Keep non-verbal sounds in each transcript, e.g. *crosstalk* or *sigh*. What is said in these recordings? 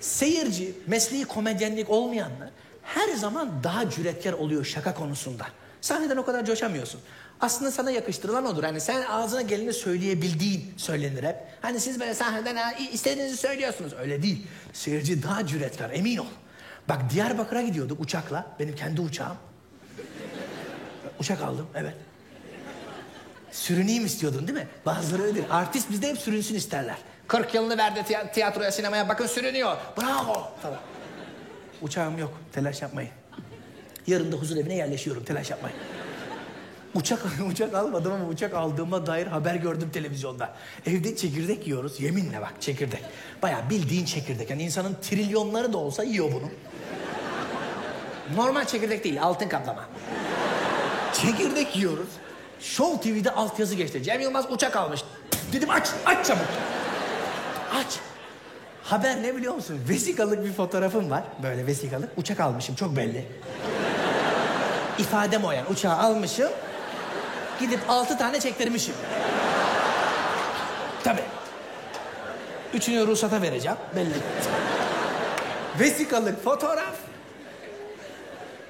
Seyirci, mesleği komedyenlik olmayanlar her zaman daha cüretkar oluyor şaka konusunda. Sahneden o kadar coşamıyorsun. Aslında sana yakıştırılan odur. Hani sen ağzına geleni söyleyebildiğin söylenir hep. Hani siz böyle sahneden ha, istediğinizi söylüyorsunuz. Öyle değil. Seyirci daha cüretkar emin ol. Bak Diyarbakır'a gidiyorduk uçakla. Benim kendi uçağım. Uçak aldım evet. Sürüneyim istiyordun değil mi? Bazıları öyledir. Artist bizde hep sürünsün isterler. 40 yılını verdi tiya- tiyatroya, sinemaya. Bakın sürünüyor. Bravo falan. Uçağım yok. Telaş yapmayın. Yarın da huzur evine yerleşiyorum. Telaş yapmayın. Uçak *laughs* uçak almadım ama uçak aldığıma dair haber gördüm televizyonda. Evde çekirdek yiyoruz. Yeminle bak çekirdek. Bayağı bildiğin çekirdek. Yani insanın trilyonları da olsa yiyor bunu. Normal çekirdek değil, altın kaplama. Çekirdek yiyoruz. Show TV'de altyazı geçti. Cem Yılmaz uçak almış. Dedim aç, aç çabuk. Aç. Haber ne biliyor musun? Vesikalık bir fotoğrafım var. Böyle vesikalık. Uçak almışım çok belli. İfadem o yani. Uçağı almışım. Gidip altı tane çektirmişim. Tabii. Üçünü ruhsata vereceğim. Belli. Vesikalık fotoğraf.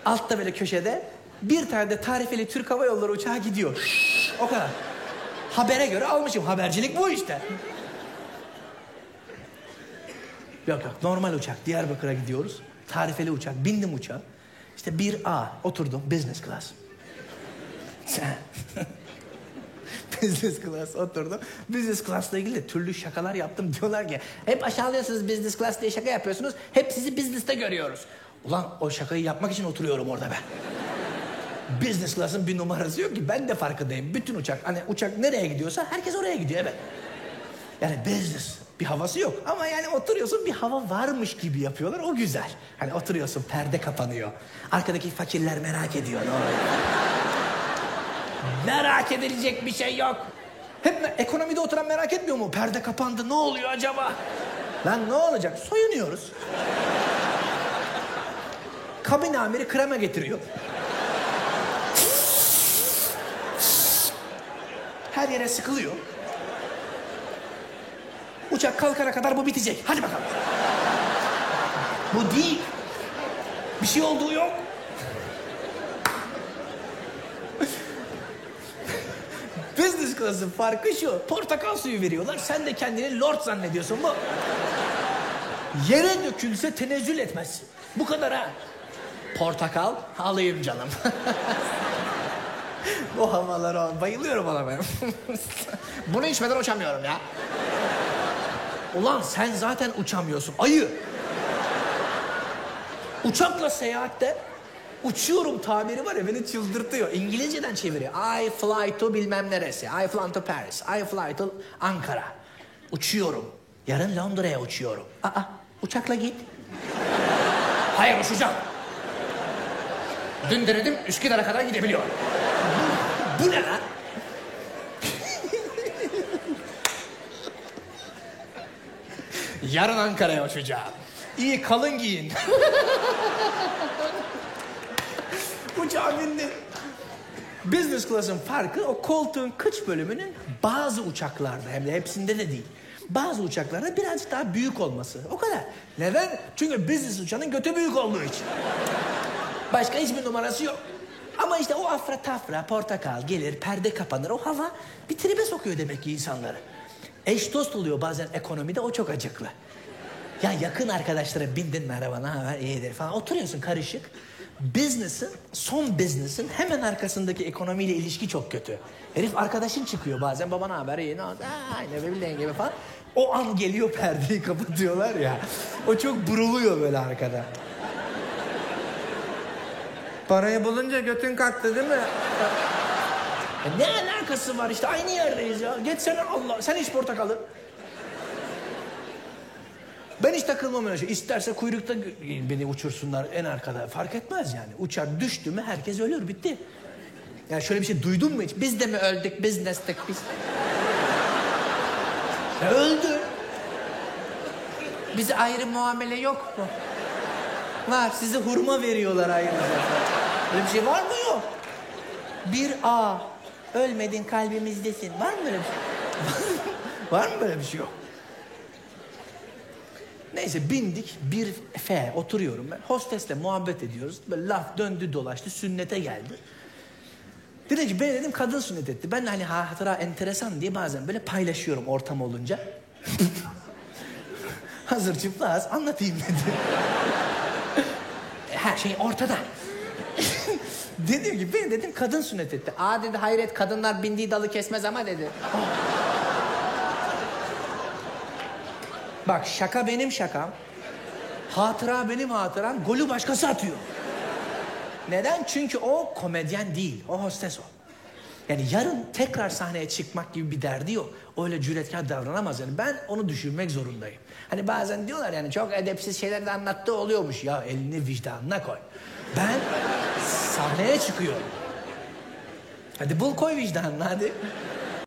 Altta böyle köşede bir tane de tarifeli Türk Hava Yolları uçağı gidiyor. O kadar. Habere göre almışım. Habercilik bu işte. Yok yok normal uçak. Diyarbakır'a gidiyoruz. Tarifeli uçak. Bindim uçağa. İşte 1A oturdum business class. *laughs* business class oturdum. Business class'la ilgili de türlü şakalar yaptım. *laughs* Diyorlar ki hep aşağılıyorsunuz business class diye şaka yapıyorsunuz. Hep sizi business'te görüyoruz. Ulan o şakayı yapmak için oturuyorum orada ben. Business class'ın bir numarası yok ki ben de farkındayım. Bütün uçak hani uçak nereye gidiyorsa herkes oraya gidiyor evet. Yani business bir havası yok ama yani oturuyorsun bir hava varmış gibi yapıyorlar o güzel. Hani oturuyorsun perde kapanıyor. Arkadaki fakirler merak ediyor ne merak edilecek bir şey yok. Hep ekonomide oturan merak etmiyor mu? Perde kapandı ne oluyor acaba? Lan ne olacak? Soyunuyoruz. Kabin amiri krema getiriyor. Her yere sıkılıyor. Uçak kalkana kadar bu bitecek. Hadi bakalım. bu değil. Bir şey olduğu yok. Business class'ın farkı şu. Portakal suyu veriyorlar. Sen de kendini lord zannediyorsun bu. Yere dökülse tenezzül etmez. Bu kadar ha. Portakal alayım canım. *laughs* Bu havalara bayılıyorum ona ben. *laughs* Bunu içmeden uçamıyorum ya. Ulan sen zaten uçamıyorsun. Ayı. Uçakla seyahatte uçuyorum tabiri var ya beni çıldırtıyor. İngilizceden çeviriyor. I fly to bilmem neresi. I fly to Paris. I fly to Ankara. Uçuyorum. Yarın Londra'ya uçuyorum. Aa uçakla git. Hayır uçacağım. Dün denedim Üsküdar'a kadar gidebiliyor. Bu ne lan? Yarın Ankara'ya uçacağım. İyi kalın giyin. Uçağa bindim. Business class'ın farkı o koltuğun kıç bölümünün bazı uçaklarda hem de hepsinde de değil. Bazı uçaklarda birazcık daha büyük olması. O kadar. Neden? Çünkü business uçağının götü büyük olduğu için. Başka hiçbir numarası yok. Ama işte o afra tafra, portakal gelir, perde kapanır. O hava bir tribe sokuyor demek ki insanları. Eş dost oluyor bazen ekonomide, o çok acıklı. Ya yakın arkadaşlara bindin merhaba ne haber iyidir falan oturuyorsun karışık. Business'ın, son business'ın hemen arkasındaki ekonomiyle ilişki çok kötü. Herif arkadaşın çıkıyor bazen baba ne haber iyi ne haber aynı bileyim gibi falan. O an geliyor perdeyi kapatıyorlar ya. O çok buruluyor böyle arkada. Parayı bulunca götün kalktı değil mi? E ne alakası var işte aynı yerdeyiz ya. Geçsene Allah. Sen iç portakalı. Ben hiç takılmam öyle şey. İsterse kuyrukta beni uçursunlar en arkada. Fark etmez yani. Uçak düştü mü herkes ölür bitti. Yani şöyle bir şey duydun mu hiç? Biz de mi öldük? Biz nestik biz. Ya öldü. Bize ayrı muamele yok mu? Var. Size hurma veriyorlar ayrıca. Öyle bir şey var mı yok? Bir A. Ölmedin kalbimizdesin. Var mı böyle bir şey? *laughs* var mı böyle bir şey yok? Neyse bindik bir F oturuyorum ben. Hostesle muhabbet ediyoruz. Böyle laf döndü dolaştı sünnete geldi. Dedi ki ben dedim kadın sünnet etti. Ben de hani hatıra enteresan diye bazen böyle paylaşıyorum ortam olunca. *laughs* Hazır çıplağız anlatayım dedi. Her şey ortada. *laughs* dedim ki ben dedim kadın sünnet etti. Aa dedi hayret kadınlar bindiği dalı kesmez ama dedi. Bak şaka benim şakam. Hatıra benim hatıram. Golü başkası atıyor. Neden? Çünkü o komedyen değil. O hostes o. Yani yarın tekrar sahneye çıkmak gibi bir derdi yok. Öyle cüretkar davranamaz yani. Ben onu düşünmek zorundayım. Hani bazen diyorlar yani çok edepsiz şeyler de anlattığı oluyormuş. Ya elini vicdanına koy. Ben sahneye çıkıyorum. Hadi bul koy vicdanına hadi.